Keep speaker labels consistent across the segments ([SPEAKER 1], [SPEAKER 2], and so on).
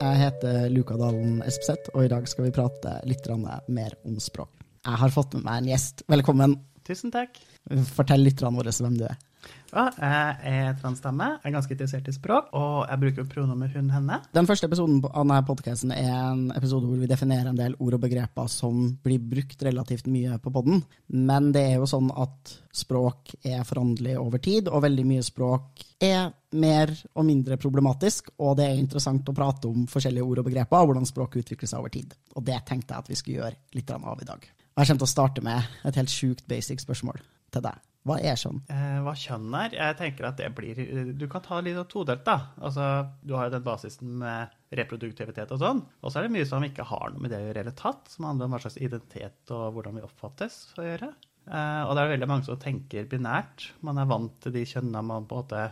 [SPEAKER 1] Jeg heter Luka Dalen Espeseth, og i dag skal vi prate litt mer om språk. Jeg har fått med meg en gjest. Velkommen.
[SPEAKER 2] Tusen takk.
[SPEAKER 1] Fortell lytterne våre hvem du er.
[SPEAKER 2] Ja, jeg er transdame, er ganske interessert i språk, og jeg bruker pronomen hun, henne.
[SPEAKER 1] Den første episoden av denne podkasten er en episode hvor vi definerer en del ord og begreper som blir brukt relativt mye på podden. Men det er jo sånn at språk er foranderlig over tid, og veldig mye språk er mer og mindre problematisk, og det er interessant å prate om forskjellige ord og begreper, og hvordan språk utvikler seg over tid. Og det tenkte jeg at vi skulle gjøre litt av i dag. Jeg kommer til å starte med et helt sjukt basic spørsmål til deg. Hva er kjønn?
[SPEAKER 2] Eh, hva kjønn er? Jeg tenker at det blir Du kan ta litt av todelt, da. Altså, du har jo den basisen med reproduktivitet og sånn. Og så er det mye som ikke har noe med det å gjøre i det hele tatt, som handler om hva slags identitet og hvordan vi oppfattes å gjøre. Eh, og det er veldig mange som tenker binært. Man er vant til de kjønnene man på en måte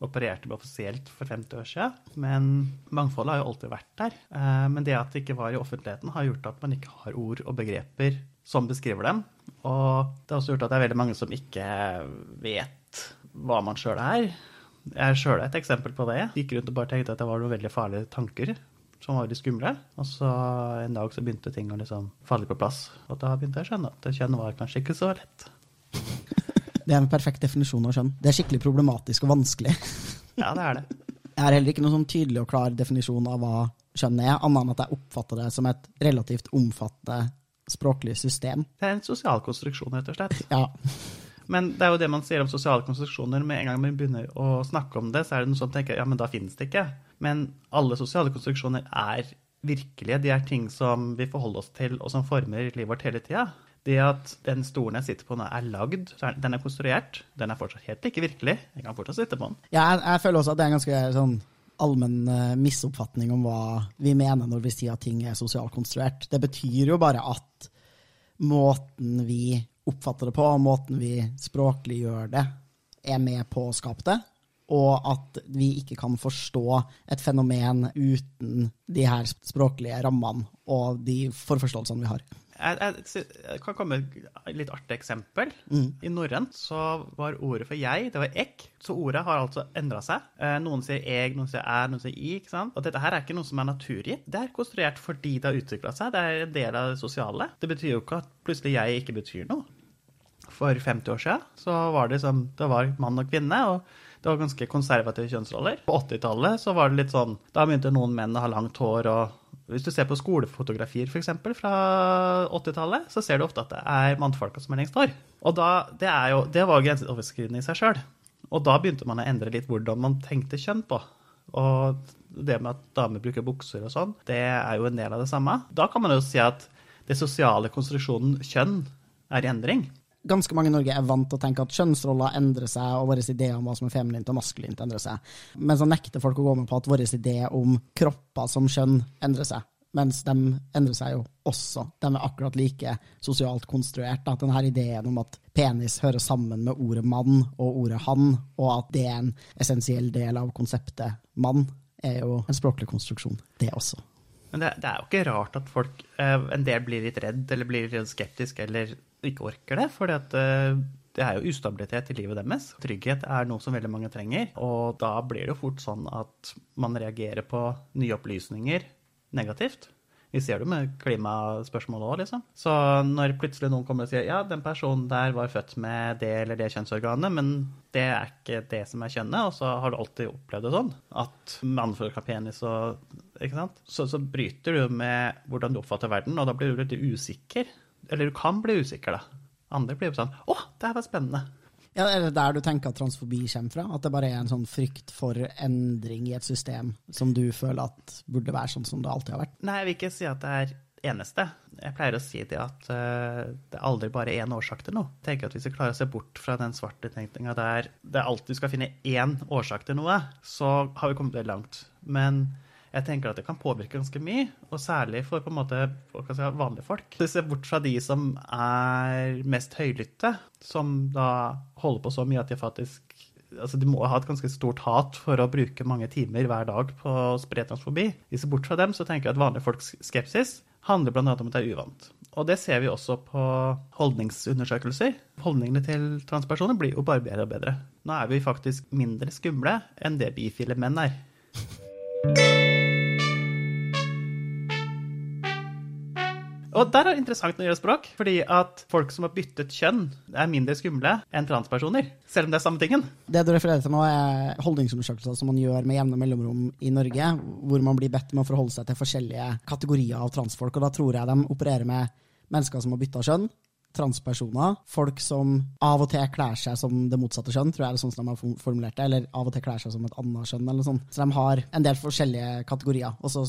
[SPEAKER 2] opererte med offisielt for 50 år siden. Men mangfoldet har jo alltid vært der. Eh, men det at det ikke var i offentligheten, har gjort at man ikke har ord og begreper som beskriver dem. Og det har også gjort at det er veldig mange som ikke vet hva man sjøl er. Jeg er sjøl et eksempel på det. Gikk rundt og bare tenkte at det var noen veldig farlige tanker som var veldig skumle. Og så en dag så begynte ting å liksom falle på plass. Og da begynte jeg å skjønne at kjønn var kanskje ikke så lett.
[SPEAKER 1] Det er en perfekt definisjon av kjønn. Det er skikkelig problematisk og vanskelig.
[SPEAKER 2] Ja, det er det.
[SPEAKER 1] Jeg har heller ikke noen sånn tydelig og klar definisjon av hva kjønn er, annet enn at jeg oppfatter det som et relativt omfattende språklig system.
[SPEAKER 2] Det er en sosial konstruksjon, rett og slett.
[SPEAKER 1] Ja.
[SPEAKER 2] Men det er jo det man sier om sosiale konstruksjoner. Med en gang man begynner å snakke om det, så er det noen som tenker ja, men da finnes det ikke. Men alle sosiale konstruksjoner er virkelige. De er ting som vi forholder oss til, og som former livet vårt hele tida. Det at den stolen jeg sitter på nå, er lagd, den er konstruert, den er fortsatt helt ikke virkelig. Jeg kan fortsatt sitte på den.
[SPEAKER 1] Ja, jeg, jeg føler også at det er en ganske sånn allmenn uh, misoppfatning om hva vi mener når vi sier at ting er sosialkonstruert. Det betyr jo bare at måten vi oppfatter det på, og måten vi språklig gjør det, er med på å skape det. Og at vi ikke kan forstå et fenomen uten de her språklige rammene og de forforståelsene vi har.
[SPEAKER 2] Jeg, jeg, jeg, kan komme med et litt artig eksempel. Mm. I norrønt så var ordet for jeg, det var ek. Så ordet har altså endra seg. Eh, noen sier eg, noen sier er, noen sier i. ikke sant? Og dette her er ikke noe som er naturgitt. Det er konstruert fordi det har utvikla seg. Det er en del av det sosiale. Det betyr jo ikke at plutselig jeg ikke betyr noe. For 50 år siden så var det som det var mann og kvinne. og det var ganske konservative kjønnsroller. På 80-tallet så var det litt sånn Da begynte noen menn å ha langt hår og hvis du ser på skolefotografier for eksempel, fra 80-tallet, så ser du ofte at det er mannfolka som er lengst hår. Og da, det, jo, det var grenseoverskridende i seg sjøl. Og da begynte man å endre litt hvordan man tenkte kjønn på. Og det med at damer bruker bukser og sånn, det er jo en del av det samme. Da kan man jo si at det sosiale konstruksjonen kjønn er i endring
[SPEAKER 1] ganske mange i Norge er vant til å tenke at kjønnsroller endrer seg, og våre ideer om hva som er feminint og maskulint, endrer seg. Men så nekter folk å gå med på at våre ideer om kropper som kjønn endrer seg. Mens de endrer seg jo også. De er akkurat like sosialt konstruert. At denne ideen om at penis hører sammen med ordet mann og ordet han, og at det er en essensiell del av konseptet mann, er jo en språklig konstruksjon, det også.
[SPEAKER 2] Men det, det, er jo ikke rart at folk, eh, en del blir litt redd, eller blir litt skeptisk, eller ikke orker det. For eh, det er jo ustabilitet i livet deres. Trygghet er noe som veldig mange trenger. Og da blir det jo fort sånn at man reagerer på nye opplysninger negativt. Vi ser det med klimaspørsmålet òg, liksom. Så når plutselig noen kommer og sier ja, den personen der var født med det eller det kjønnsorganet, men det er ikke det som er kjønnet, og så har du alltid opplevd det sånn, at mannfolk har penis og Ikke sant? Så, så bryter du med hvordan du oppfatter verden, og da blir du litt usikker. Eller du kan bli usikker, da. Andre blir jo sånn Å, det her var spennende.
[SPEAKER 1] Ja, Er det der du tenker at transfobi kommer fra? At det bare er en sånn frykt for endring i et system som du føler at burde være sånn som det alltid har vært?
[SPEAKER 2] Nei, jeg vil ikke si at det er eneste. Jeg pleier å si det at uh, det er aldri bare én årsak til noe. Jeg tenker at Hvis vi klarer å se bort fra den svarte tenkninga der det alltid skal finne én årsak til noe, så har vi kommet veldig langt. Men Jeg tenker at det kan påvirke ganske mye, og særlig for på en måte si, vanlige folk. Så ser bort fra de som er mest høylytte, som da holder på så mye at de faktisk altså De må ha et ganske stort hat for å bruke mange timer hver dag på å spre transfobi. Hvis bort fra dem, så tenker jeg at vanlige folks skepsis handler bl.a. om at det er uvant. Og det ser vi også på holdningsundersøkelser. Holdningene til transpersoner blir jo bare bedre og bedre. Nå er vi faktisk mindre skumle enn det bifile menn er. Og der er det interessant det gjelder språk, fordi at folk som har byttet kjønn, er mindre skumle enn transpersoner. Selv om det er samme tingen.
[SPEAKER 1] Det du refererer til nå, er holdningsundersøkelser som man gjør med jevne mellomrom i Norge, hvor man blir bedt med å forholde seg til forskjellige kategorier av transfolk. Og da tror jeg de opererer med mennesker som har bytta kjønn, transpersoner, folk som av og til kler seg som det motsatte kjønn, tror jeg er det sånn som de har formulert det, eller av og til kler seg som et annet kjønn, eller sånn. Så de har en del forskjellige kategorier, og så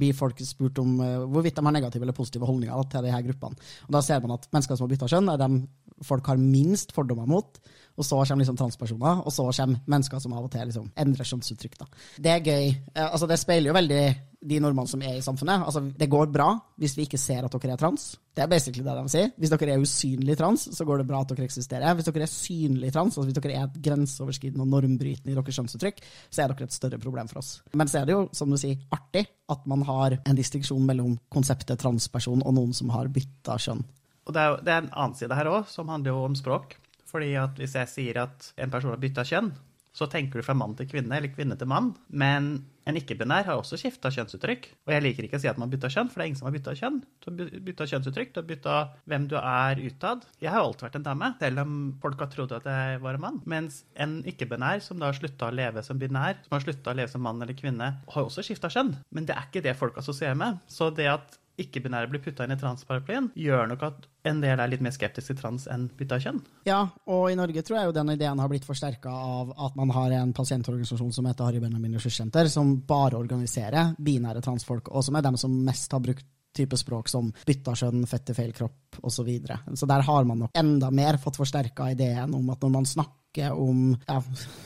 [SPEAKER 1] blir folk spurt om uh, hvorvidt de har negative eller positive holdninger til de her gruppene. Og da ser man at mennesker som har bytta kjønn, er dem folk har minst fordommer mot. Og så kommer liksom transpersoner, og så kommer mennesker som av og til liksom endrer kjønnsuttrykk. Da. Det er gøy. Eh, altså, det speiler jo veldig de normene som er i samfunnet. Altså, det går bra hvis vi ikke ser at dere er trans. Det er basically det de sier. Hvis dere er usynlig trans, så går det bra at dere eksisterer. Hvis dere er synlig trans, altså hvis dere er grenseoverskridende og normbrytende i deres kjønnsuttrykk, så er dere et større problem for oss. Men så er det jo, som du sier, artig at man har en distinksjon mellom konseptet transperson og noen som har bytta kjønn.
[SPEAKER 2] Og det er, det er en annen side her òg, som handler jo om språk. Fordi at hvis jeg sier at en person har bytta kjønn, så tenker du fra mann til kvinne eller kvinne til mann. Men en ikke-binær har også skifta kjønnsuttrykk. Og jeg liker ikke å si at man bytta kjønn, for det er ingen som har bytta kjønn. Du har bytta kjønnsuttrykk, du har bytta hvem du er utad. Jeg har alltid vært en dame, selv om folk har trodd at jeg var en mann. Mens en ikke-binær som da har slutta å leve som binær, som har slutta å leve som mann eller kvinne, har også skifta kjønn. Men det er ikke det folk assosierer med. Så det at ikke-binære blir putta inn i transparaplyen, gjør nok at en del er litt mer skeptisk til trans enn bytta kjønn.
[SPEAKER 1] Ja, og i Norge tror jeg jo den ideen har blitt forsterka av at man har en pasientorganisasjon som heter Harry Benjamin Ressurssenter, som bare organiserer binære transfolk, og som er dem som mest har brukt type språk som bytta kjønn, fett til feil kropp osv. Så, videre. så der har man nok enda mer fått forsterka ideen om at når man snakker om ja,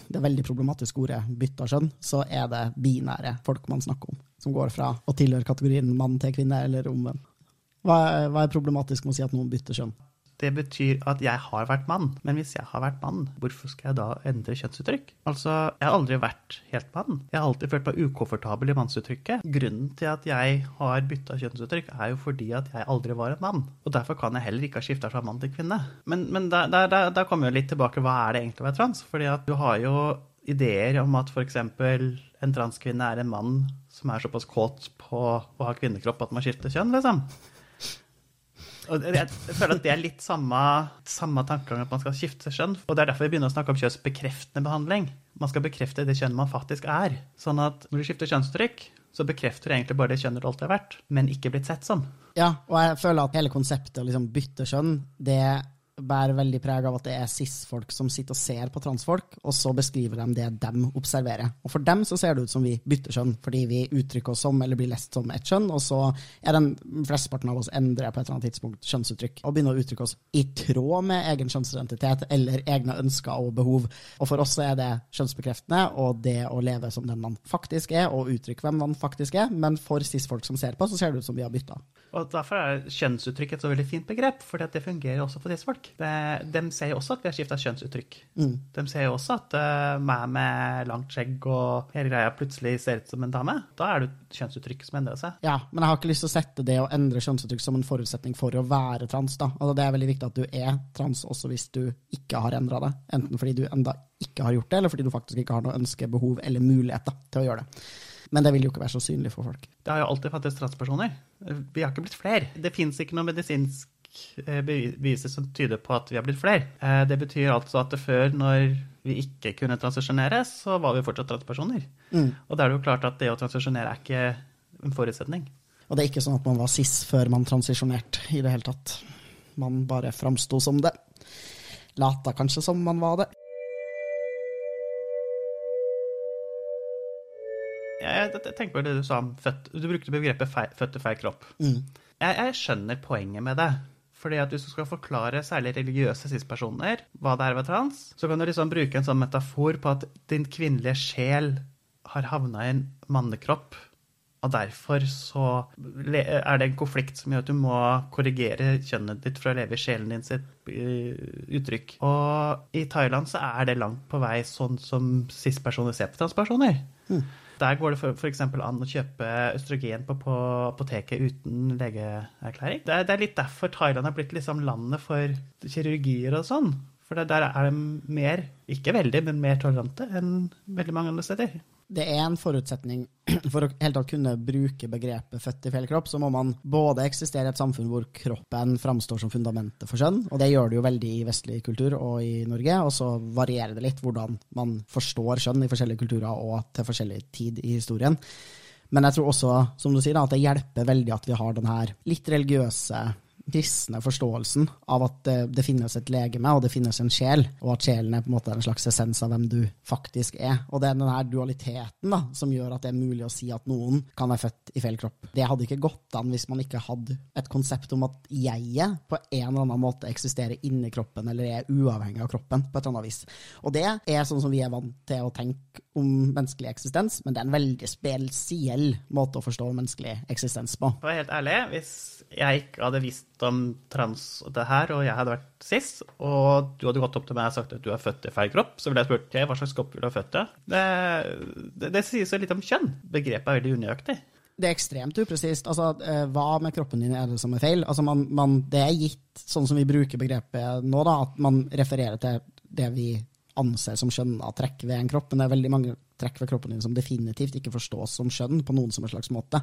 [SPEAKER 1] det veldig problematiske ordet bytta kjønn, så er det binære folk man snakker om som går fra å tilhøre kategorien mann til kvinne, eller omvendt. Hva, hva, er problematisk med å si at noen bytter kjønn?
[SPEAKER 2] Det betyr at jeg har vært mann. Men hvis jeg har vært mann, hvorfor skal jeg da endre kjønnsuttrykk? Altså, jeg har aldri vært helt mann. Jeg har alltid følt meg ukomfortabel i mannsuttrykket. Grunnen til at jeg har bytta kjønnsuttrykk, er jo fordi at jeg aldri var en mann. Og derfor kan jeg heller ikke ha skifta fra mann til kvinne. Men, men da, da, da, da kommer jo litt tilbake, hva er det egentlig å være trans? Fordi at du har jo ideer om at f.eks. en transkvinne er en mann som er såpass kåt på å ha kvinnekropp at man skifter kjønn, liksom. Og jeg, føler at det er litt samme, samme tankegang at man skal skifte kjønn. Og det er derfor vi begynner å snakke om kjønnsbekreftende behandling. Man skal bekrefte det kjønnet man faktisk er. Sånn at når du skifter kjønnstrykk, så bekrefter du egentlig bare det kjønnet du alltid har vært, men ikke blitt sett som.
[SPEAKER 1] Ja, og jeg føler at hele konseptet å liksom bytte kjønn, det bærer veldig preg av at det er cis-folk som sitter og ser på transfolk, og så beskriver de det de observerer. Og for dem så ser det ut som vi bytter kjønn, fordi vi uttrykker oss som eller blir lest som et kjønn, og så er den flesteparten av oss endrer på et eller annet tidspunkt kjønnsuttrykk og begynner å uttrykke oss i tråd med egen kjønnsidentitet eller egne ønsker og behov. Og for oss er det kjønnsbekreftende og det å leve som den man faktisk er, og uttrykke hvem man faktisk er, men for cis-folk som ser på, så ser det ut som vi har bytta.
[SPEAKER 2] Og Derfor er kjønnsuttrykk et så veldig fint begrep, for det fungerer også for cis-folk. De ser jo også at vi har skifta kjønnsuttrykk. Mm. De ser jo også at uh, meg med langt skjegg og hele greia plutselig ser ut som en dame. Da er det kjønnsuttrykk som endrer seg.
[SPEAKER 1] Ja, men jeg har ikke lyst til å sette det å endre kjønnsuttrykk som en forutsetning for å være trans. da. Altså, det er veldig viktig at du er trans også hvis du ikke har endra det. Enten fordi du enda ikke har gjort det, eller fordi du faktisk ikke har noe ønske, behov eller mulighet da, til å gjøre det. Men det vil jo ikke være så synlig for folk.
[SPEAKER 2] Det har jo alltid fantes transpersoner. Vi har ikke blitt flere. Det fins ikke noe medisinsk beviser som tyder på at vi har blitt flere. Eh, det betyr altså at før, når vi ikke kunne transisjonere, så var vi fortsatt transpersoner. Mm. Og da er det jo klart at det å transisjonere er ikke en forutsetning.
[SPEAKER 1] Og det er ikke sånn at man var cis før man transisjonerte i det hele tatt. Man bare framsto som det. Lata kanskje som man var det.
[SPEAKER 2] jeg, jeg tenker på det du sa om født Du brukte begrepet født til feil kropp. Mm. Jeg, jeg, skjønner poenget med det. Fordi at Hvis du skal forklare særlig religiøse cis-personer hva det er være trans, så kan du liksom bruke en sånn metafor på at din kvinnelige sjel har havna i en mannekropp Og derfor så er det en konflikt som gjør at du må korrigere kjønnet ditt for å leve i sjelen din sitt uttrykk. Og i Thailand så er det langt på vei sånn som cis-personer ser på transpersoner. Mm. Der går det f.eks. an å kjøpe østrogen på, på apoteket uten legeerklæring. Det er, det er, litt derfor Thailand har blitt liksom landet for kirurgier og sånn. For der er de mer, ikke veldig, men mer tolerante enn veldig mange andre steder
[SPEAKER 1] det er en forutsetning for å helt tatt kunne bruke begrepet født i feil kropp, så må man både eksistere i et samfunn hvor kroppen framstår som fundamentet for skjønn, og det gjør det jo veldig i vestlig kultur og i Norge, og så varierer det litt hvordan man forstår skjønn i forskjellige kulturer og til forskjellig tid i historien. Men jeg tror også, som du sier, at det hjelper veldig at vi har den her litt religiøse kristne forståelsen av at det, det, finnes et legeme og det finnes en sjel, og at sjelen er på en måte en slags essens av hvem du faktisk er. Og det er denne dualiteten da, som gjør at det er mulig å si at noen kan være født i feil kropp. Det hadde ikke gått an hvis man ikke hadde et konsept om at jeget på en eller annen måte eksisterer inni kroppen, eller er uavhengig av kroppen på et eller annet vis. Og det er sånn som vi er vant til å tenke om menneskelig eksistens, men det er en veldig spesiell måte å forstå menneskelig eksistens på.
[SPEAKER 2] For å være helt ærlig, hvis jeg ikke hadde visst om trans og det her, og jeg hadde vært cis, og du hadde gått opp til meg og sagt at du er født i feil kropp, så ville jeg spurt hva slags kropp vil du ha født i. Det, det, det sier så litt om kjønn. Begrepet er veldig unøyaktig.
[SPEAKER 1] Det er ekstremt upresist. Altså, eh, hva med kroppen din er det som er feil? Altså, man, man, det er gitt, sånn som vi bruker begrepet nå, da, at man refererer til det vi anser som skjønna trekk ved en kropp, men det er veldig mange trekk ved kroppen din som definitivt ikke forstås som skjønn på noen som en slags måte.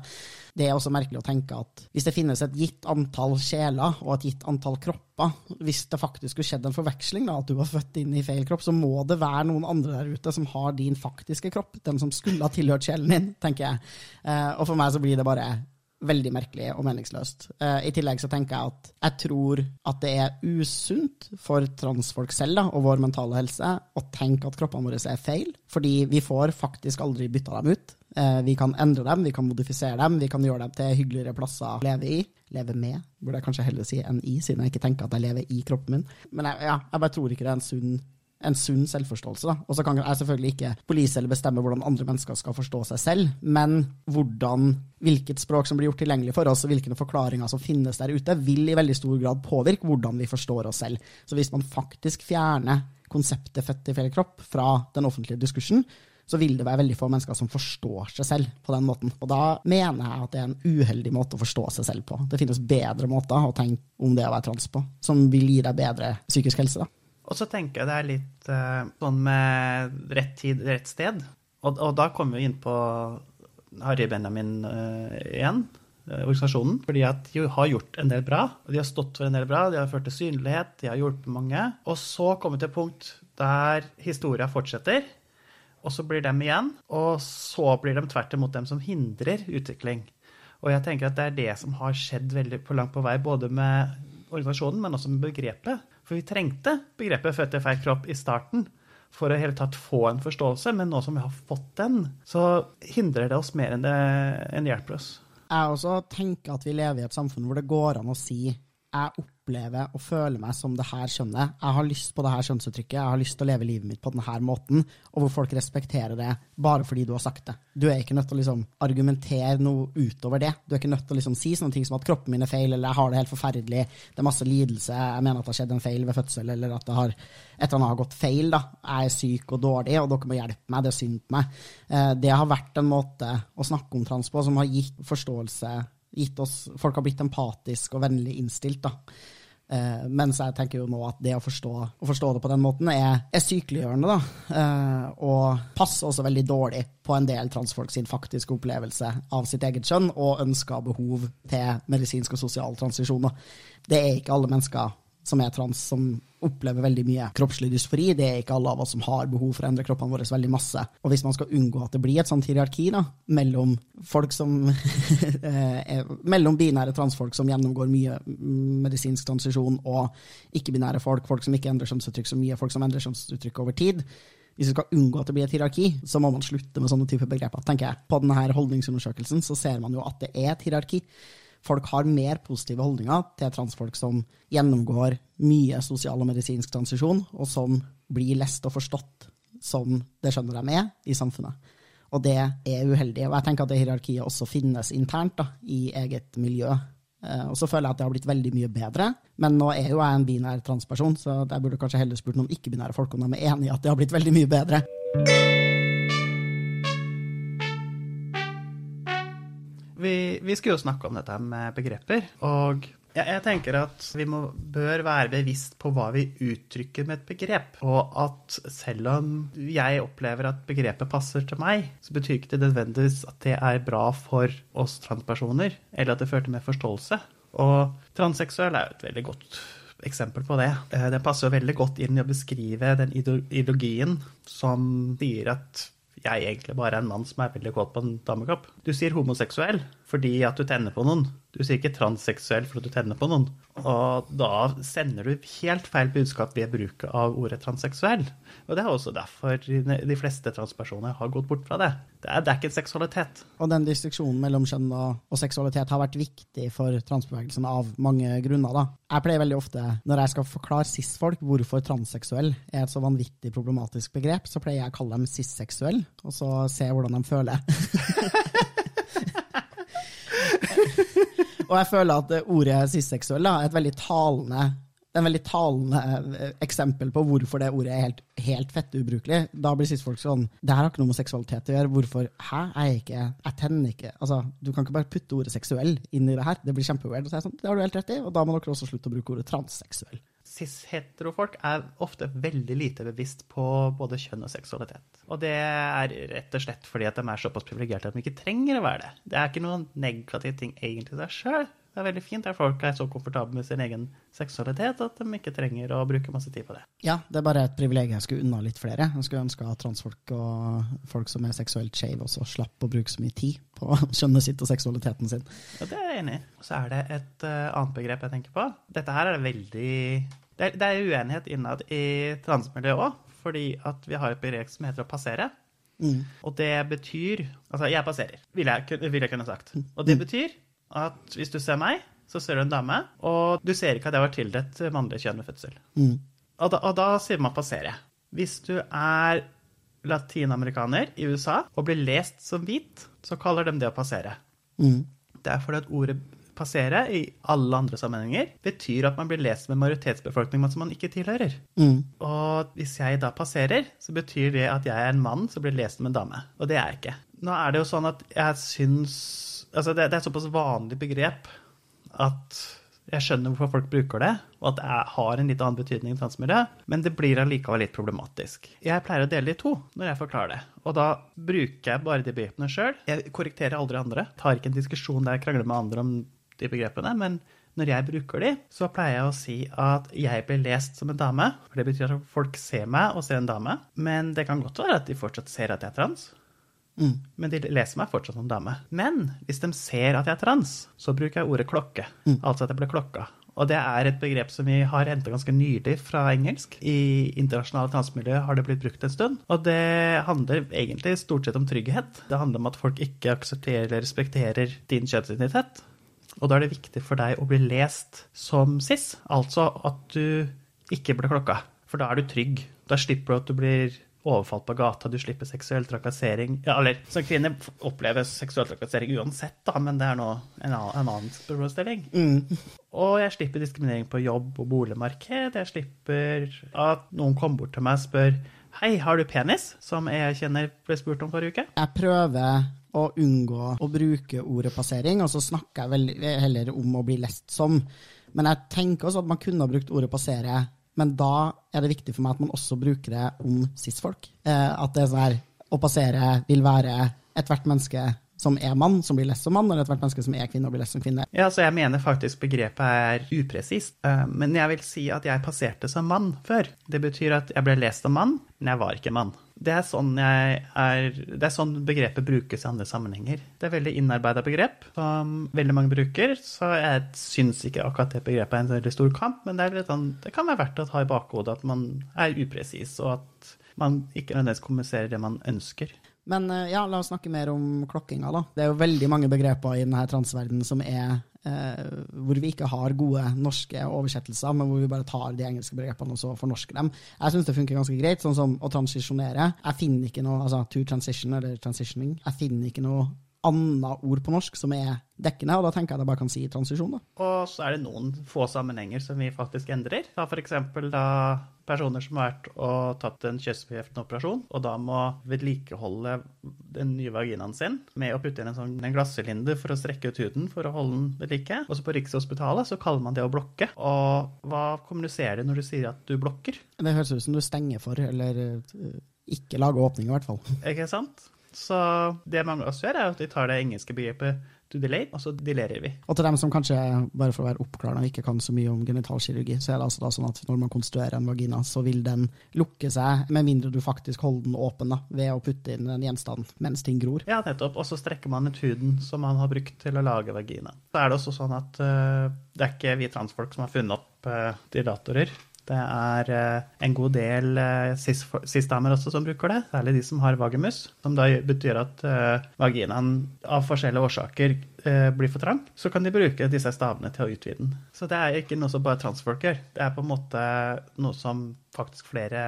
[SPEAKER 1] Det er også merkelig å tenke at hvis det finnes et gitt antall sjeler og et gitt antall kropper, hvis det faktisk skulle skjedd en forveksling, da, at du var født inn i feil kropp, så må det være noen andre der ute som har din faktiske kropp, den som skulle ha tilhørt sjelen din, tenker jeg. Eh, og for meg så blir det bare veldig merkelig og meningsløst. Uh, I tillegg så tenker jeg at jeg tror at det er usunt for transfolk selv da, og vår mentale helse å tenke at kroppene våre er feil, fordi vi får faktisk aldri bytta dem ut. Uh, vi kan endre dem, vi kan modifisere dem, vi kan gjøre dem til hyggeligere plasser å leve i. Leve med, burde jeg kanskje heller si enn i, siden jeg ikke tenker at jeg lever i kroppen min. Men jeg, ja, jeg bare tror ikke det er en sunn en sunn selvforståelse. Og så kan jeg selvfølgelig ikke polise eller bestemme hvordan andre mennesker skal forstå seg selv, men hvordan, hvilket språk som blir gjort tilgjengelig for oss, og hvilke forklaringer som finnes der ute, vil i veldig stor grad påvirke hvordan vi forstår oss selv. Så hvis man faktisk fjerner konseptet født i feil kropp fra den offentlige diskursen, så vil det være veldig få mennesker som forstår seg selv på den måten. Og da mener jeg at det er en uheldig måte å forstå seg selv på. Det finnes bedre måter å tenke om det å være trans på, som vil gi deg bedre psykisk helse. da.
[SPEAKER 2] Og så tenker jeg det er litt uh, sånn med rett tid, rett sted. Og, og da kommer vi inn på Harry Benjamin uh, igjen, uh, organisasjonen. Fordi at de har gjort en del bra. og De har stått for en del bra, de har ført til synlighet, de har hjulpet mange. Og så kommer vi til et punkt der historia fortsetter. Og så blir de igjen. Og så blir de tvert imot dem som hindrer utvikling. Og jeg tenker at det er det som har skjedd veldig på langt på vei, både med organisasjonen, men også med begrepet. For vi trengte begrepet født i feil kropp i starten for å hele tatt få en forståelse, men nå som vi har fått den, så hindrer det oss mer enn det enn hjelper oss.
[SPEAKER 1] Jeg også tenker at vi lever i et samfunn hvor det går an å si jeg opplever og føle meg som det her kjønnet. Jeg har lyst på det her kjønnsuttrykket, jeg har lyst til å leve livet mitt på denne måten, og hvor folk respekterer det bare fordi du har sagt det. Du er ikke nødt til å liksom argumentere noe utover det. Du er ikke nødt til å liksom si sånne ting som at kroppen min er feil, eller jeg har det helt forferdelig, det er masse lidelse, jeg mener at det har skjedd en feil ved fødsel, eller at det har, et eller annet har gått feil. da. Jeg er syk og dårlig, og dere må hjelpe meg, det er synd på meg. Eh, det har vært en måte å snakke om trans på som har gitt forståelse gitt oss Folk har blitt empatiske og vennlig innstilt. da. Eh, mens jeg tenker jo nå at det å forstå, å forstå det på den måten er, er sykeliggjørende. da, Uh, Og passer også veldig dårlig på en del transfolk sin faktiske opplevelse av sitt eget kjønn og ønsker og behov til medisinsk og sosial transisjon. Det er ikke alle mennesker som er trans, som opplever veldig mye kroppslig dysfori. Det er ikke alle av oss som har behov for å endre kroppene våre veldig masse. Og hvis man skal unngå at det blir et sånt hierarki da, mellom folk som er, mellom binære transfolk som gjennomgår mye medisinsk transisjon, og ikke-binære folk, folk som ikke endrer kjønnsuttrykk så mye, folk som endrer kjønnsuttrykk over tid, hvis vi skal unngå at det blir et hierarki, så må man slutte med sånne typer begreper. tenker jeg. På denne holdningsundersøkelsen så ser man jo at det er et hierarki folk har mer positive holdninger til transfolk som gjennomgår mye sosial og medisinsk transisjon, og som blir lest og forstått som det skjønner de er i samfunnet. Og det er uheldig. Og jeg tenker at det hierarkiet også finnes internt da, i eget miljø. Eh, og så føler jeg at det har blitt veldig mye bedre. Men nå er jo jeg en binær transperson, så jeg burde kanskje heller spurt noen ikke-binære folk om de er enig i at det har blitt veldig mye bedre.
[SPEAKER 2] Vi, skulle jo snakke om dette med begreper, og jeg, jeg tenker at vi må, bør være bevisst på hva vi uttrykker med et begrep. Og at selv om jeg opplever at begrepet passer til meg, så betyr ikke det nødvendigvis at det er bra for oss transpersoner, eller at det fører til mer forståelse. Og transseksuell er jo et veldig godt eksempel på det. Eh, Den passer jo veldig godt inn i å beskrive den ideologien som sier at jeg egentlig bare er en mann som er veldig kåt på en damekropp. Du sier homoseksuell fordi at du tenner på noen. Du sier ikke transseksuell fordi du tenner på noen. Og da sender du helt feil budskap ved bruk av ordet transseksuell. Og det er også derfor de fleste transpersoner har gått bort fra det. Det er, ikke seksualitet.
[SPEAKER 1] Og den distriksjonen mellom kjønn og, seksualitet har vært viktig for transbevegelsen av mange grunner. da. Jeg pleier veldig ofte, når jeg skal forklare cis-folk hvorfor transseksuell er et så vanvittig problematisk begrep, så pleier jeg å kalle dem cis-seksuell, og så se hvordan de føler. Og jeg føler at ordet cis-seksuell er et veldig talende en veldig talende eh, eksempel på hvorfor det ordet er helt, helt fettubrukelig. Da blir cis-folk sånn Det her har ikke noe med seksualitet å gjøre. Hvorfor Hæ? Jeg, ikke, jeg tenner ikke Altså, Du kan ikke bare putte ordet seksuell inn i det her. Det blir kjempeweird. Og så er sånn, det har du helt rett i, og da må dere også slutte å bruke ordet transseksuell.
[SPEAKER 2] Cis-heterofolk er ofte veldig lite bevisst på både kjønn og seksualitet. Og det er rett og slett fordi at de er såpass privilegerte at de ikke trenger å være det. Det er ikke noen negativ ting egentlig i seg sjøl. Det er veldig fint at folk er så komfortable med sin egen seksualitet at de ikke trenger å bruke masse tid på det.
[SPEAKER 1] Ja, det er bare et privilegium jeg skulle unna litt flere. Jeg skulle ønske at transfolk og folk som er seksuelt skeive, også slapp å bruke så mye tid på kjønnet sitt og seksualiteten sin.
[SPEAKER 2] Ja, Det er jeg enig i. Så er det et uh, annet begrep jeg tenker på. Dette her er veldig Det er, det er uenighet innad i transmiljøet òg, fordi at vi har et begrep som heter å passere. Mm. Og det betyr Altså, jeg passerer, vil jeg, vil jeg kunne sagt. Og det mm. betyr at hvis du ser meg, så ser du en dame, og du ser ikke at jeg var tildelt mannlig kjønn ved fødsel. Mm. Og, da, og, da, sier man passere. Hvis du er latinamerikaner i USA og blir lest som hvit, så kaller de det å passere. Mm. Det er fordi at ordet passere i alle andre sammenhenger betyr at man blir lest med majoritetsbefolkning som man ikke tilhører. Mm. Og hvis jeg da passerer, så betyr det at jeg er en mann som blir lest som en dame. Og det er jeg ikke. Nå er det jo sånn at jeg syns altså det, det, er et såpass vanlig begrep at jeg skjønner hvorfor folk bruker det, og at det har en litt annen betydning i transmiljøet, men det blir allikevel litt problematisk. Jeg pleier å dele det i to når jeg forklarer det, og da bruker jeg bare de begrepene sjøl. Jeg korrekterer aldri andre. Tar ikke en diskusjon der jeg krangler med andre om de begrepene, men når jeg bruker de, så pleier jeg å si at jeg blir lest som en dame. For det betyr at folk ser meg og ser en dame. Men det kan godt være at de fortsatt ser at jeg er trans. Mm. Men de leser meg fortsatt som dame. Men hvis de ser at jeg er trans, så bruker jeg ordet klokke. Mm. Altså at jeg blir klokka. Og det er et begrep som vi har henta ganske nylig fra engelsk. I internasjonale transmiljø har det blitt brukt en stund. Og det handler egentlig stort sett om trygghet. Det handler om at folk ikke aksepterer eller respekterer din kjønnsidentitet. Og da er det viktig for deg å bli lest som cis, altså at du ikke blir klokka. For da er du trygg. Da slipper du at du blir overfalt på gata, du slipper seksuell trakassering. Ja, eller som kvinne opplever seksuell trakassering uansett, da, men det er nå en annen, en annen problemstilling. Mm. Og jeg slipper diskriminering på jobb og boligmarked. Jeg slipper at noen kommer bort til meg og spør Hei, har du penis? Som jeg kjenner ble spurt om forrige uke.
[SPEAKER 1] Jeg prøver å unngå å bruke ordet passering, og så snakker jeg vel heller om å bli lest som. Men jeg tenker også at man kunne ha brukt ordet passere men da er det viktig for meg at man også bruker det om cis-folk. Eh, at det er sånn her Å passere vil være ethvert menneske som er mann, som blir lest som mann, eller ethvert menneske som er kvinne og blir lest som kvinne.
[SPEAKER 2] Ja, så jeg mener faktisk begrepet er upresist. Eh, men jeg vil si at jeg passerte som mann før. Det betyr at jeg ble lest som mann, men jeg var ikke mann. Det er, sånn er, det er sånn begrepet brukes i andre sammenhenger. Det er veldig innarbeida begrep som veldig mange bruker, så jeg syns ikke akkurat det begrepet er en veldig stor kamp, men det, sånn, det kan være verdt å ha i bakhodet at man er upresis, og at man ikke nødvendigvis kommuniserer det man ønsker.
[SPEAKER 1] Men eh, ja, la oss snakke mer om klokkinga, da. Det er jo veldig mange begreper i denne transverdenen som er eh, hvor vi ikke har gode norske oversettelser, men hvor vi bare tar de engelske begrepene og så fornorsker dem. Jeg syns det funker ganske greit, sånn som å transisjonere. Jeg finner ikke noe altså to transition eller transitioning. Jeg finner ikke noe annet ord på norsk som er dekkende, og da tenker jeg at jeg bare kan si transisjon. da.
[SPEAKER 2] Og så er det noen få sammenhenger som vi faktisk endrer. Da f.eks. da personer som har vært og tatt en kjønnsbekreftende operasjon, og da må vedlikeholde den nye vaginaen sin med å putte inn en sånn en glassylinder for å strekke ut huden for å holde den ved like. Også på Rikshospitalet så kaller man det å blokke. Og hva kommuniserer du når du sier at du blokker?
[SPEAKER 1] Det høres ut som du stenger for, eller uh, ikke lager åpning, i hvert fall.
[SPEAKER 2] Ikke sant? Så det mange av oss gjør, er at vi tar det engelske begrepet to delay, og så delerer vi.
[SPEAKER 1] Og til dem som kanskje, bare for å være oppklarende, ikke kan så mye om genitalkirurgi, så er det altså da sånn at når man konstruerer en vagina, så vil den lukke seg, med mindre du faktisk holder den åpen da, ved å putte inn en gjenstand mens ting gror.
[SPEAKER 2] Ja, nettopp. Og så strekker man ut huden som man har brukt til å lage vagina. Så er det også sånn at uh, det er ikke vi transfolk som har funnet opp uh, dilatorer. Det er eh, en god del eh, cis-damer også som bruker det, særlig de som har vagimus, som da betyr at eh, vaginaen av forskjellige årsaker blir for trang. Så kan de bruke disse stavene til å utvide den. Så det er ikke noe som bare transfolk gjør. Det er på en måte noe som faktisk flere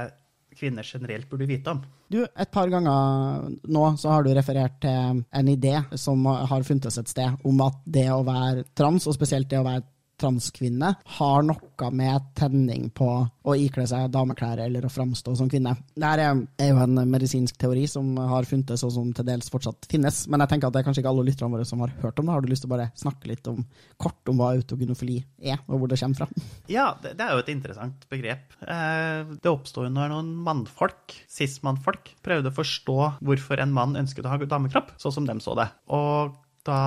[SPEAKER 2] kvinner generelt burde vite om.
[SPEAKER 1] Du, Et par ganger nå så har du referert til en idé som har funtes et sted, om at det å være trans, og spesielt det å være transkvinne har noe med tenning på å ikle seg dameklær eller å framstå som kvinne. Dette er jo en medisinsk teori som har funtes, og som til dels fortsatt finnes. Men jeg tenker at det er kanskje ikke alle lytterne våre som har hørt om det. Har du lyst til å bare snakke litt om, kort om hva autogynofili er, og hvor det kommer fra?
[SPEAKER 2] Ja, det, er jo et interessant begrep. Eh, det oppsto når noen mannfolk, cis-mannfolk, prøvde å forstå hvorfor en mann ønsket å ha damekropp, sånn som dem så det. Og da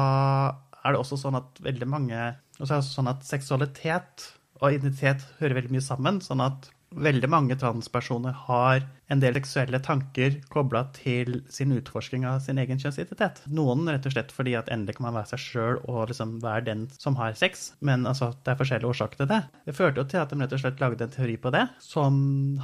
[SPEAKER 2] er det også sånn at veldig mange og så er det sånn at seksualitet og identitet hører veldig mye sammen. sånn at veldig mange transpersoner har en del seksuelle tanker kobla til sin utforsking av sin egen kjønnsidentitet. Noen rett og slett fordi at endelig kan man være seg sjøl og liksom være den som har sex, men altså, det er forskjellige årsaker til det. Det førte jo til at de rett og slett lagde en teori på det, som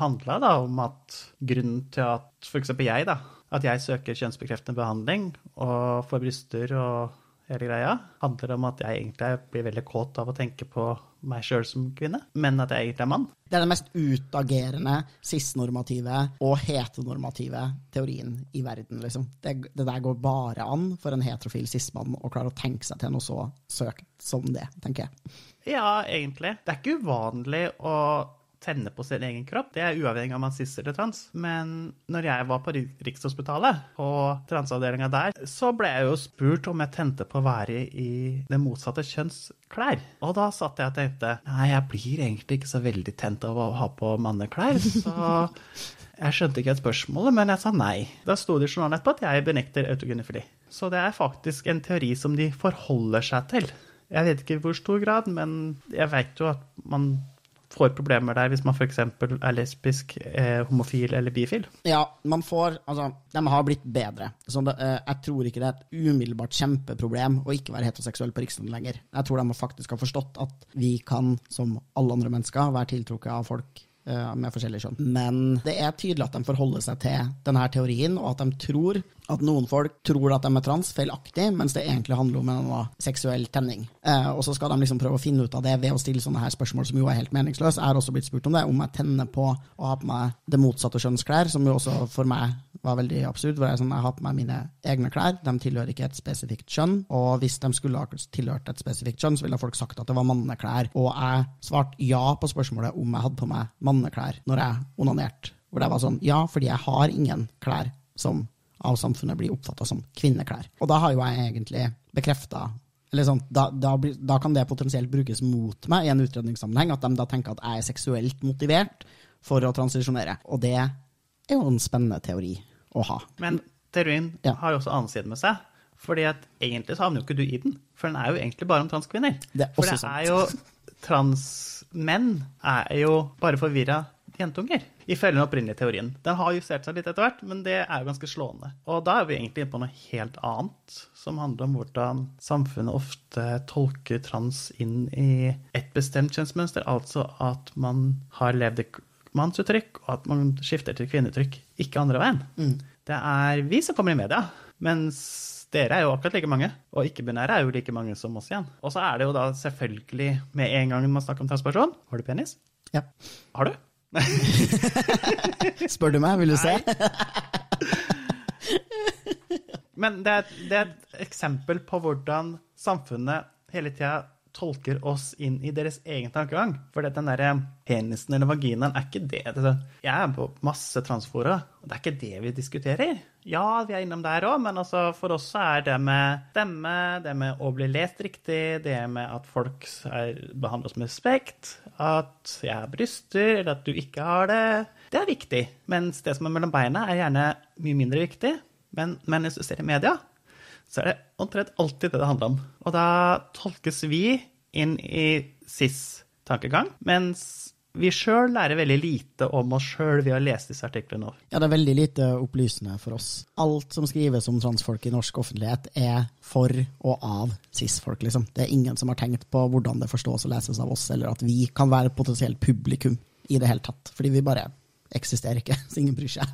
[SPEAKER 2] handla da om at grunnen til at f.eks. jeg, da, at jeg søker kjønnsbekreftende behandling og får bryster og hele greia, handler om at jeg egentlig blir veldig kåt av å tenke på meg sjøl som kvinne, men at jeg egentlig er mann.
[SPEAKER 1] Det er den mest utagerende cis-normative og heteronormative teorien i verden, liksom. Det, det, der går bare an for en heterofil cis-mann å klare å tenke seg til noe så søkt som det, tenker jeg.
[SPEAKER 2] Ja, egentlig. Det er ikke uvanlig å tenne på sin egen kropp. Det er uavhengig av om man cis eller trans. Men når jeg var på Rikshospitalet, på transavdelinga der, så ble jeg jo spurt om jeg tente på å være i det motsatte kjønns klær. Og da satt jeg og tenkte nei, jeg blir egentlig ikke så veldig tent av å ha på manneklær. Så jeg skjønte ikke et spørsmålet, men jeg sa nei. Da sto det i journalen etterpå at jeg benekter autogynefili. Så det er faktisk en teori som de forholder seg til. Jeg vet ikke i hvor stor grad, men jeg vet jo at man får problemer der hvis man f.eks. er lesbisk, eh, homofil eller bifil?
[SPEAKER 1] Ja, man får Altså, de har blitt bedre. Så det, eh, jeg tror ikke det er et umiddelbart kjempeproblem å ikke være heteroseksuell på Riksdagen lenger. Jeg tror de faktisk har forstått at vi kan, som alle andre mennesker, være tiltrukket av folk med forskjellige kjønn. Men det er tydelig at de forholder seg til denne teorien, og at de tror at noen folk tror at de er trans feilaktig, mens det egentlig handler om en seksuell tenning. Eh, og så skal de liksom prøve å finne ut av det ved å stille sånne her spørsmål som jo er helt meningsløse. Jeg har også blitt spurt om det, om jeg tenner på å ha på meg det motsatte kjønnsklær, som jo også for meg var veldig absurd. hvor Jeg, sånn, jeg har på meg mine egne klær, de tilhører ikke et spesifikt kjønn. Og hvis de skulle ha tilhørt et spesifikt kjønn, så ville folk sagt at det var manneklær. Og jeg svarte ja på spørsmålet om jeg hadde på meg manneklær når jeg onanerte. Hvor det var sånn ja, fordi jeg har ingen klær som av samfunnet blir oppfatta som kvinneklær. Og da har jo jeg egentlig bekrefta sånn, da, da, da, kan det potensielt brukes mot meg i en utredningssammenheng, at de da tenker at jeg er seksuelt motivert for å transisjonere. Og det er jo en spennende teori å ha.
[SPEAKER 2] Men teorien ja. har jo også annen side med seg. Fordi at egentlig så havner jo ikke du i den, for den er jo egentlig bare om transkvinner.
[SPEAKER 1] Det
[SPEAKER 2] for det sant. er jo transmenn er jo bare forvirra jentunger, ifølge den opprinnelige teorien. Den har justert seg litt etter hvert, men det er jo ganske slående. Og da er vi egentlig inne på noe helt annet, som handler om hvordan samfunnet ofte tolker trans inn i et bestemt kjønnsmønster, altså at man har levd i mannsuttrykk, og at man skifter til kvinneuttrykk, ikke andre veien. Mm. Det er vi som kommer i media, mens dere er jo akkurat like mange, og ikke-binære er jo like mange som oss igjen. Og så er det jo da selvfølgelig med en gang man snakker om transperson Har du penis?
[SPEAKER 1] Ja.
[SPEAKER 2] Har du?
[SPEAKER 1] Spør du meg, vil du se?
[SPEAKER 2] Men det er, det er et eksempel på hvordan samfunnet hele tida tolker oss inn i deres egen tankegang. For den der penisen eller vaginaen er ikke det. Jeg er på masse transfora, og det er ikke det vi diskuterer. Ja, vi er innom der òg, men altså for oss er det med stemme, det med å bli lest riktig, det med at folk er, behandler oss med respekt, at jeg har bryster, eller at du ikke har det, det er viktig. Mens det som er mellom beina, er gjerne mye mindre viktig. Men, men hvis du ser i media, så er det omtrent alltid det det handler om. Og da tolkes vi inn i cis-tankegang, mens vi sjøl lærer veldig lite om oss sjøl ved å lese disse artiklene.
[SPEAKER 1] Ja, det er veldig lite opplysende for oss. Alt som skrives om transfolk i norsk offentlighet, er for og av cis-folk, liksom. Det er ingen som har tenkt på hvordan det forstås og leses av oss, eller at vi kan være potensielt publikum i det hele tatt. Fordi vi bare eksisterer ikke, så ingen bryr seg.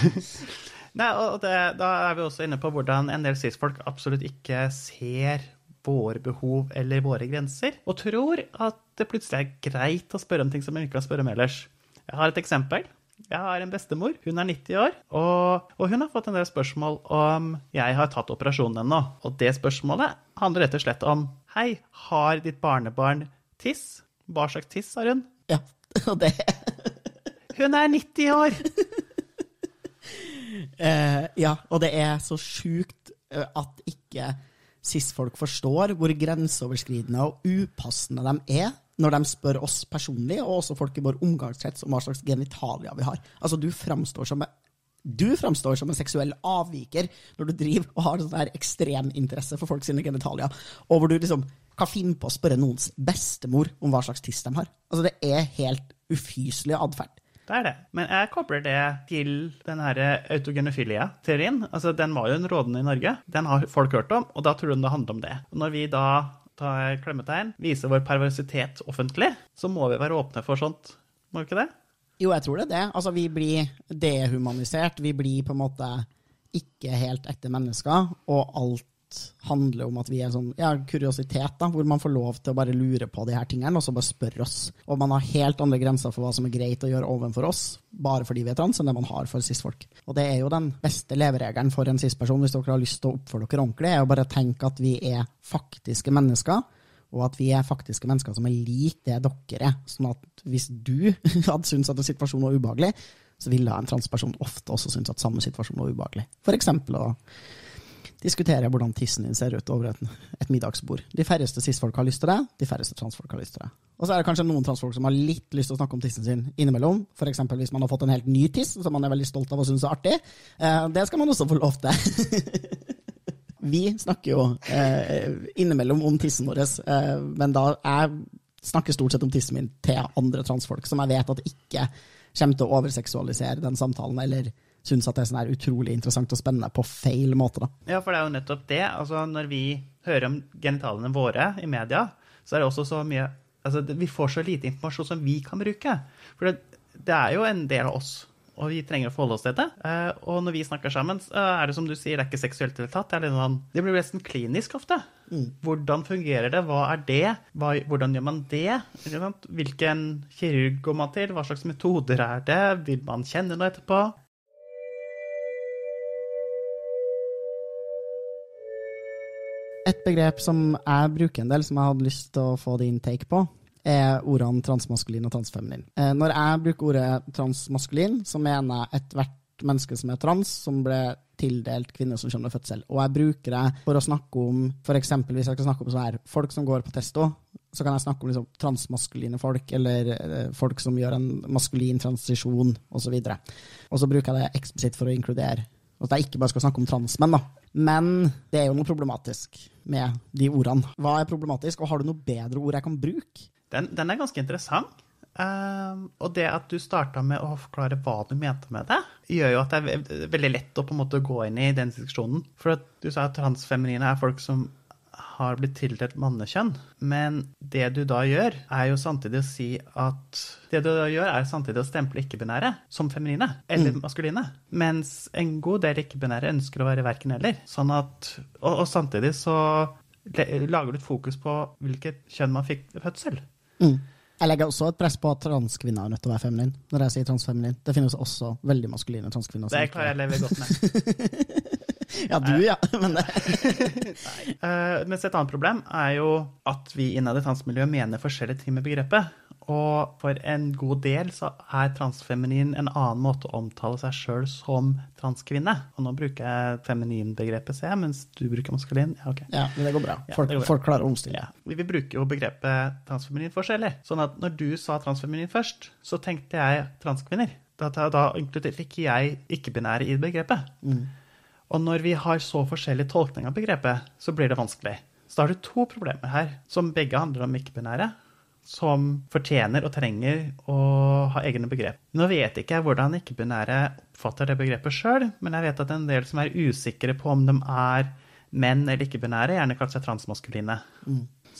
[SPEAKER 2] Nei, og det, Da er vi også inne på hvordan en del cis-folk absolutt ikke ser våre behov eller våre grenser, og tror at det plutselig er greit å spørre om ting som man ikke kan spørre om ellers. Jeg har et eksempel. Jeg har en bestemor. Hun er 90 år, og, og, hun har fått en del spørsmål om jeg har tatt operasjonen ennå. Og det spørsmålet handler rett og slett om Hei, har ditt barnebarn tiss? Hva slags tiss har hun?
[SPEAKER 1] Ja, og det
[SPEAKER 2] Hun er 90 år!
[SPEAKER 1] Uh, ja, og det er så sjukt uh, at ikke cis-folk forstår hvor grenseoverskridende og upassende de er når de spør oss personlig, og også folk i vår omgangskrets, om hva slags genitalia vi har. Altså, du framstår som du framstår som en seksuell avviker når du driver og har sånn ekstreminteresse for folk sine genitalier, og hvor du liksom kan finne på å spørre noens bestemor om hva slags tiss de har. Altså, det er helt ufyselig atferd.
[SPEAKER 2] Det er det. Men jeg kobler det til den autogenefilia-teorien. Altså, Den var jo en rådende i Norge. Den har folk hørt om, og da tror de det handler om det. Og når vi da tar klemmetegn, viser vår perversitet offentlig, så må vi være åpne for sånt. Må vi ikke det?
[SPEAKER 1] Jo, jeg tror det er det. Altså, vi blir dehumanisert. Vi blir på en måte ikke helt ekte mennesker, og alt handler om at vi er sånn ja, kuriositet, da, hvor man får lov til å bare lure på de her tingene, og så bare spørre oss. Og man har helt andre grenser for hva som er greit å gjøre overfor oss, bare fordi vi er trans, enn det man har for cis-folk. Og det er jo den beste leveregelen for en cis-person, hvis dere har lyst til å oppføre dere ordentlig, er å bare tenke at vi er faktiske mennesker. Og at vi er faktiske mennesker som er lik det dere er. Sånn at hvis du hadde syntes at en situasjon var ubehagelig, så ville en transperson ofte også synes at samme situasjon var ubehagelig. For eksempel å diskuterer jeg hvordan tissen din ser ut over et, et middagsbord. De færreste cis-folk har lyst til det, de færreste transfolk har lyst til det. Og så er det kanskje noen transfolk som har litt lyst til å snakke om tissen sin innimellom. F.eks. hvis man har fått en helt ny tiss som man er veldig stolt av og syns er artig. Eh, det skal man også få lov til. Vi snakker jo eh, innimellom om tissen vår, eh, men da jeg snakker stort sett om tissen min til andre transfolk, som jeg vet at ikke kommer til å overseksualisere den samtalen, eller syns at det er sånn utrolig interessant og spennende på feil måte. Da.
[SPEAKER 2] Ja, for det er jo nettopp det. Altså, når vi hører om genitalene våre i media, så er det også så mye altså, Vi får så lite informasjon som vi kan bruke. For det, det er jo en del av oss, og vi trenger å forholde oss til det. Eh, og når vi snakker sammen, så er det som du sier, det er ikke seksuelt i det tatt. Det, sånn, det blir nesten klinisk ofte. Mm. Hvordan fungerer det? Hva er det? Hva, hvordan gjør man det? Hvilken kirurg går man til? Hva slags metoder er det? Vil man kjenne noe etterpå?
[SPEAKER 1] Et begrep som jeg bruker en del, som jeg hadde lyst til å få din take på, er ordene transmaskulin og transfeminin. Eh, når jeg bruker ordet transmaskulin, så mener jeg ethvert menneske som er trans, som ble tildelt kvinner som kommer med fødsel. Og jeg bruker det for å snakke om f.eks. hvis jeg skal snakke om her, folk som går på testo, så kan jeg snakke om liksom, transmaskuline folk, eller eh, folk som gjør en maskulin transisjon, osv. Og, så og så bruker jeg det eksplisitt for å inkludere at jeg ikke bare skal snakke om transmenn, da. Men det er jo noe problematisk med de ordene. Hva er problematisk, og har du noe bedre ord jeg kan bruke?
[SPEAKER 2] Den, den er ganske interessant. Uh, og det at du starta med å forklare hva du mente med det, gjør jo at det er veldig lett å på en måte gå inn i den diskusjonen. For at du sa at transfeminine er folk som har blitt tildelt mannekjønn. Men det du da gjør, er jo samtidig å si at Det du da gjør, er samtidig å stemple ikke-binære som feminine eller
[SPEAKER 1] Mm.
[SPEAKER 2] maskuline. Mens en god del ikke-binære ønsker å være verken eller. Sånn at, og, og samtidig så lager du et fokus på hvilket kjønn man fikk ved fødsel.
[SPEAKER 1] Mm. Jeg legger også et press på at transkvinner er nødt til å være feminin. Når jeg sier transfeminin. Det finnes også veldig maskuline transkvinner.
[SPEAKER 2] Det
[SPEAKER 1] er
[SPEAKER 2] klarer jeg å leve godt med.
[SPEAKER 1] Ja, du, ja. Men det,
[SPEAKER 2] Eh, mens et annet problem er jo at vi innad i transmiljøet mener forskjellige ting med begrepet. Og for en god del så er transfeminin en annen måte å omtale seg sjøl som transkvinne. Og nå bruker jeg femininbegrepet, ser jeg, mens du bruker maskulin. Ja, okay.
[SPEAKER 1] ja, men det går bra. Folk,
[SPEAKER 2] ja, går bra.
[SPEAKER 1] folk klarer å omstille.
[SPEAKER 2] Ja. Vi bruker jo begrepet transfeminin forskjellig. Sånn at når du sa transfeminin først, så tenkte jeg transkvinner. Da, da, da inkluderte ikke jeg ikke-binære i begrepet. Og når vi har så forskjellig tolkning av begrepet, så blir det vanskelig. Så da har du to problemer her, som begge handler om ikke-binære, som fortjener og trenger å ha egne begrep. Nå vet ikke jeg hvordan ikke-binære oppfatter det begrepet sjøl, men jeg vet at en del som er usikre på om de er menn eller ikke-binære, gjerne kalt seg transmaskuline.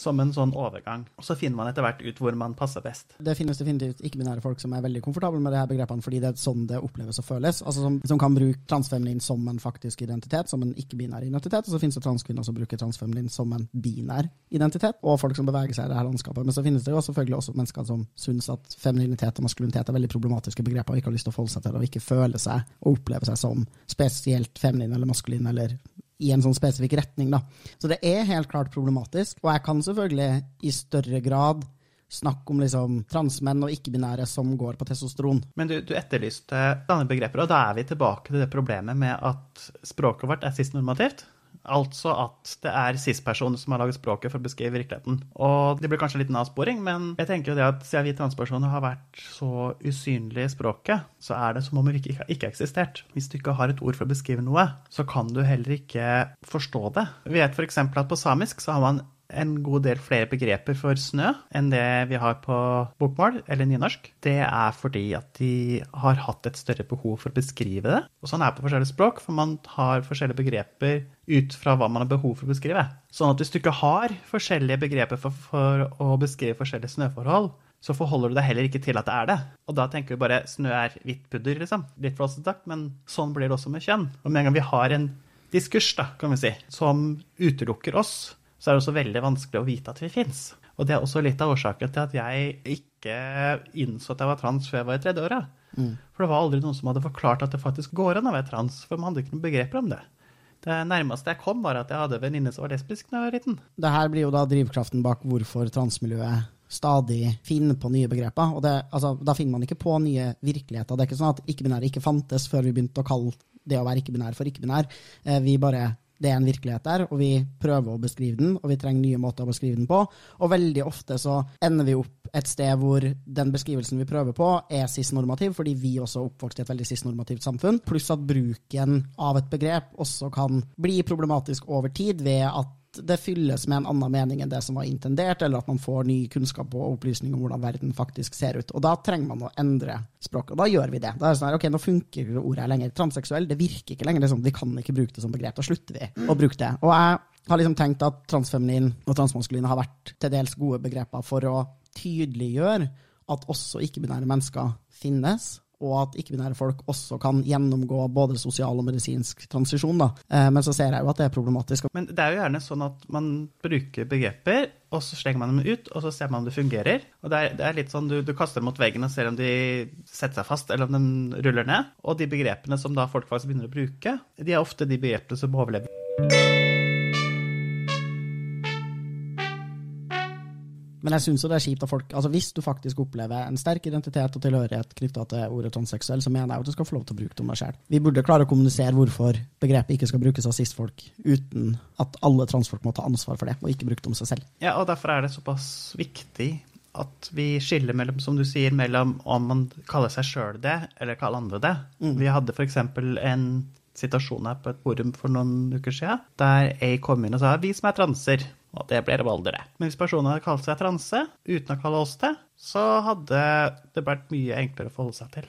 [SPEAKER 2] Som en sånn overgang. Og så finner man etter hvert ut hvor man passer best.
[SPEAKER 1] Det finnes definitivt ikke-binære folk som er veldig komfortable med de her begrepene, fordi det er sånn det oppleves og føles. Altså som, som kan bruke transfeminin som en faktisk identitet, som en ikke-binær identitet. Og så finnes det transkvinner som bruker transfeminin som en binær identitet, og folk som beveger seg i det her landskapet. Men så finnes det jo selvfølgelig også mennesker som syns at femininitet og maskulinitet er veldig problematiske begreper, og ikke har lyst til å forholde seg til det, og ikke føle seg og oppleve seg som spesielt feminin eller maskulin eller i en sånn spesifikk retning. Da. Så det er helt klart problematisk, og jeg kan selvfølgelig i større grad snakke om liksom transmenn og ikke-binære som går på testosteron.
[SPEAKER 2] Men du, du etterlyste andre begrepet, og da er vi tilbake til det problemet med at språket vårt er cis-normativt. Altså at det er cis-personer som har laget språket for å beskrive virkeligheten. Og det blir kanskje en avsporing, men jeg tenker jo det at siden vi transpersoner har vært så usynlige i språket, så er det som om vi ikke har eksistert. Hvis du ikke har et ord for å beskrive noe, så kan du heller ikke forstå det. Vi vet f.eks. at på samisk så har man en god del flere begreper for snø enn det vi har på bokmål eller nynorsk. Det er fordi at de har hatt et større behov for å beskrive det. Og sånn er det på forskjellige språk, for man har forskjellige begreper ut fra hva man har behov for å beskrive. Sånn at hvis du ikke har forskjellige begreper for, for å beskrive forskjellige snøforhold, så forholder du deg heller ikke til at det er det. Og da tenker vi bare snø er hvitt pudder, liksom. Litt flåsete men sånn blir det også med kjønn. Og med en gang vi har en diskurs, da, kan vi si, som utelukker oss, så er det også veldig vanskelig å vite at vi fins. Og det er også litt av årsaken til at jeg ikke innså at jeg var trans før jeg var i tredje året. For det var aldri noen som hadde forklart at det faktisk går an å være trans, for man hadde ikke noen begreper om det. Det nærmeste jeg kom, var at jeg hadde en venninne som var lesbisk da jeg var liten.
[SPEAKER 1] Det her blir jo da drivkraften bak hvorfor transmiljøet stadig finner på nye begreper. Og det, altså, da finner man ikke på nye virkeligheter. Det er ikke sånn at ikke-binære ikke fantes før vi begynte å kalle det å være ikke-binær for ikke-binær. Eh, Vi bare det er en virkelighet der, og vi prøver å beskrive den, og vi trenger nye måter å beskrive den på. Og veldig ofte så ender vi opp et sted hvor den beskrivelsen vi prøver på, er cis-normativ, fordi vi også er oppvokst i et veldig cis-normativt samfunn. Pluss at bruken av et begrep også kan bli problematisk over tid ved at det fylles med en annen mening enn det som var intendert, eller at man får ny kunnskap og opplysning om hvordan verden faktisk ser ut. Og da trenger man å endre språket, og da gjør vi det. Da er det sånn her, ok, nå funker ikke ordet her lenger. Transseksuell, det virker ikke lenger. Er sånn, vi kan ikke bruke det som begrep. Da slutter vi å bruke det. Og jeg har liksom tenkt at transfeminin og transmaskulin har vært til dels gode begreper for å tydeliggjøre at også ikke-binære mennesker finnes, og at ikke-binære folk også kan gjennomgå både sosial og medisinsk transisjon. Da. Eh, Men så ser jeg jo at det er problematisk.
[SPEAKER 2] Men det er jo gjerne sånn at man bruker begreper, og så slenger man dem ut, og så ser man om det fungerer. Og det er, det er litt sånn du, du kaster dem mot veggen og ser om de setter seg fast, eller om de ruller ned. Og de begrepene som da folk faktisk begynner å bruke, de er ofte de begrepene som overlever.
[SPEAKER 1] Men jeg syns det er kjipt av folk Altså Hvis du faktisk opplever en sterk identitet og tilhørighet knytta til ordet transseksuell, så mener jeg at du skal få lov til å bruke det om deg sjøl. Vi burde klare å kommunisere hvorfor begrepet ikke skal brukes av cis-folk, uten at alle transfolk må ta ansvar for det, og ikke bruke det om seg selv.
[SPEAKER 2] Ja, og derfor er det såpass viktig at vi skiller mellom, som du sier, mellom om man kaller seg sjøl det, eller kaller andre det. Vi hadde f.eks. en situasjon her på et forum for noen uker siden, der ei kom inn og sa 'vi som er transer'. Og det ble det. Men hvis personen hadde kalt seg transe, uten å kalle oss det, så hadde det vært mye enklere å forholde seg til.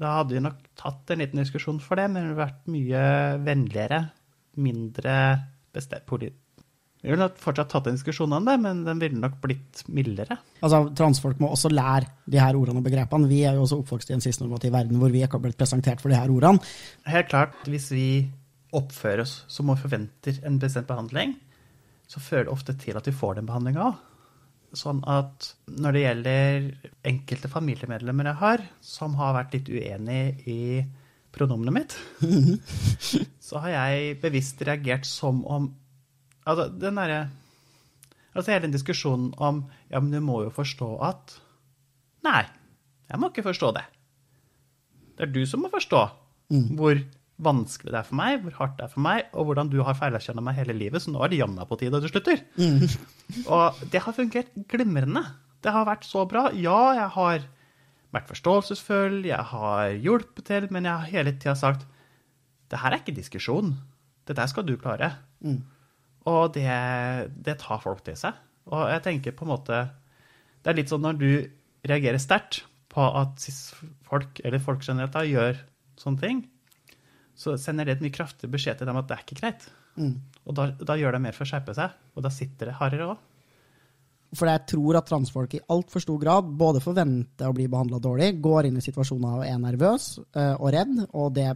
[SPEAKER 2] Da hadde vi nok tatt en liten diskusjon for det, men det ville vært mye vennligere, mindre bestemt, Vi ville fortsatt tatt en diskusjon om det, men den ville nok blitt mildere.
[SPEAKER 1] Altså, Transfolk må også lære de her ordene og begrepene. Vi er jo også oppvokst i en sistnormativ verden hvor vi ikke har blitt presentert for de her ordene.
[SPEAKER 2] Helt klart, hvis vi oppfører oss som om vi forventer en bestemt behandling, så fører det ofte til at vi får den behandlinga òg. Sånn at når det gjelder enkelte familiemedlemmer jeg har, som har vært litt uenig i pronomenet mitt, så har jeg bevisst reagert som om Altså, den derre Altså hele den diskusjonen om Ja, men du må jo forstå at Nei, jeg må ikke forstå det. Det er du som må forstå hvor vanskelig det er for meg, hvor hardt det er for meg, og hvordan du har feilkjenna meg hele livet, så nå er det jammen på tide at du slutter. Og det har fungert glimrende. Det har vært så bra. Ja, jeg har vært forståelsesfull, jeg har hjulpet til, men jeg har hele tida sagt det her er ikke diskusjon. Det der skal du klare. Og det, det tar folk til seg. Og jeg tenker på en måte Det er litt sånn når du reagerer sterkt på at cis-folk, eller folk generelt, gjør sånne ting, så sender det et mye kraftig beskjed til dem at det er ikke greit. Og da, da gjør de mer for å skjerpe seg, og da sitter det hardere òg.
[SPEAKER 1] For jeg tror at transfolk i altfor stor grad både forventer å bli behandla dårlig, går inn i situasjoner og er nervøs eh, og redd, og det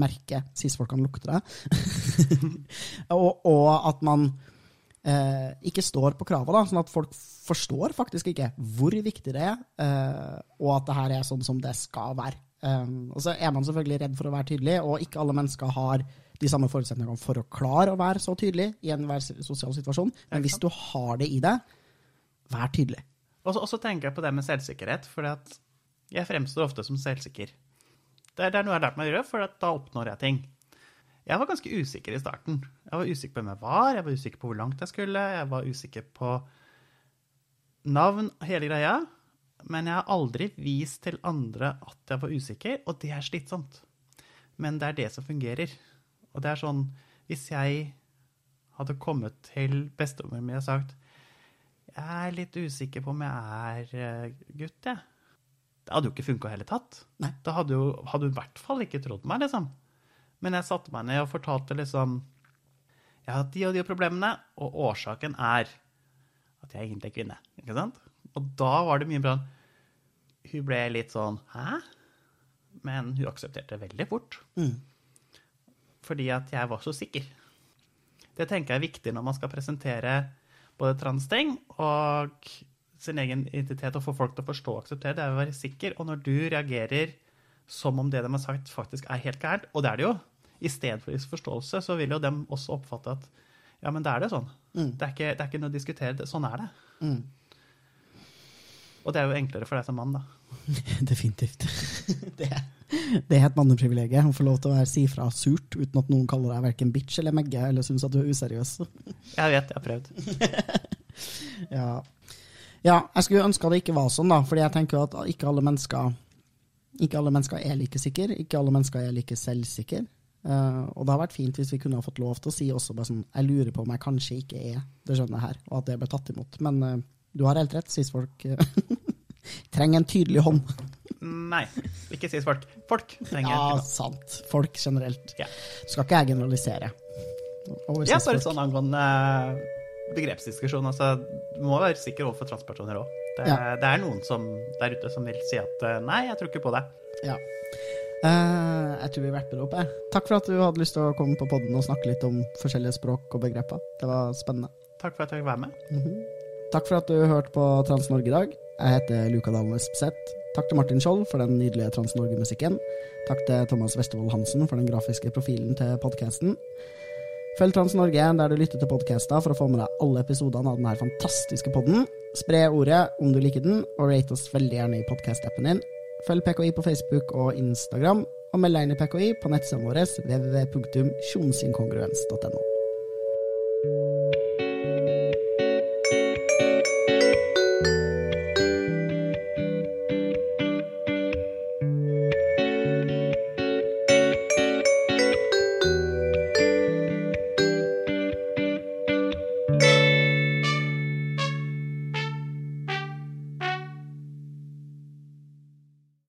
[SPEAKER 1] merker cis-folkene lukter det. og, og at man eh, ikke står på krava, da, sånn at folk forstår faktisk ikke hvor viktig det er, eh, og at det her er sånn som det skal være. Um, og så er man selvfølgelig redd for å være tydelig, og ikke alle mennesker har de samme forutsetningene for å klare å være så tydelig i enhver sosial situasjon. Men hvis du har det i deg, vær tydelig.
[SPEAKER 2] Og så, tenker jeg på det med selvsikkerhet, for jeg fremstår ofte som selvsikker. Det er, det er noe jeg har lært meg å gjøre, for da oppnår jeg ting. Jeg var ganske usikker i starten. Jeg var usikker på hvem jeg var, jeg var usikker på hvor langt jeg skulle, jeg var usikker på navn, hele greia. Men jeg har aldri vist til andre at jeg var usikker, og det er slitsomt. Men det er det som fungerer. Og det er sånn Hvis jeg hadde kommet til bestemoren min og sagt Jeg er litt usikker på om jeg er eh, gutt, jeg. Det hadde jo ikke funka i hele tatt.
[SPEAKER 1] Nei.
[SPEAKER 2] Da hadde, jo, hadde hun i hvert fall ikke trodd meg, liksom. Men jeg satte meg ned og fortalte liksom Jeg har hatt de og de problemene, og årsaken er at jeg egentlig er kvinne. Ikke sant? Og da var det mye bra. Hun ble litt sånn Hæ? Men hun aksepterte det veldig fort. Fordi at jeg var så sikker. Det tenker jeg er viktig når man skal presentere både transting og sin egen identitet og få folk til å forstå og akseptere. Det er å være sikker. Og når du reagerer som om det de har sagt, faktisk er helt gærent, og det er det jo, i stedet for forståelse, så vil jo dem også oppfatte at ja, men det er det sånn. Det, er ikke, det er ikke noe å diskutere. Sånn er det. Og det er jo enklere for deg som mann, da.
[SPEAKER 1] Definitivt. det, det er et manneprivilegium å få lov til å være si fra surt uten at noen kaller deg verken bitch eller megge eller syns at du er useriøs.
[SPEAKER 2] Jeg vet, jeg har prøvd.
[SPEAKER 1] Ja. ja, jeg skulle ønske det ikke var sånn, da, fordi jeg tenker at ikke alle mennesker ikke alle mennesker er like sikre, ikke alle mennesker er like selvsikre. Uh, og det har vært fint hvis vi kunne ha fått lov til å si også bare sånn Jeg lurer på om jeg kanskje ikke er det skjønnet her, og at det ble tatt imot. Men eh, du har helt rett, cis-folk trenger en tydelig hånd.
[SPEAKER 2] Nei, ikke sis folk. Folk trenger
[SPEAKER 1] Ja,
[SPEAKER 2] ja.
[SPEAKER 1] sant. Folk generelt.
[SPEAKER 2] Ja.
[SPEAKER 1] Skal ikke jeg generalisere. over
[SPEAKER 2] Ja, bare sånn angående eh, begrepsdiskusjon. Altså, du må være sikker overfor transpersoner òg. Det,
[SPEAKER 1] Ja.
[SPEAKER 2] det er noen som, der ute som vil si at eh, nei, jeg tror ikke på det.
[SPEAKER 1] Ja. Uh, jeg tror vi wrapper opp. Jeg. Takk for at du hadde lyst til å komme på podden og snakke litt om forskjellige språk og begreper. Det var spennende.
[SPEAKER 2] Takk for at jeg fikk være med.
[SPEAKER 1] Takk for at du hørte på Trans-Norge i dag. Jeg heter Luka Dahl Espseth. Takk til Martin Skjold for den nydelige Trans-Norge-musikken. Takk til Thomas Westervold Hansen for den grafiske profilen til podkasten. Følg Trans-Norge der du lytter til podkaster for å få med deg alle episodene av denne fantastiske podden. Spre ordet om du liker den, og rate oss veldig gjerne i podkast-appen din. Følg PKI på Facebook og Instagram, og meld deg inn i PKI på nettsiden vår www.sjonsinkongruens.no.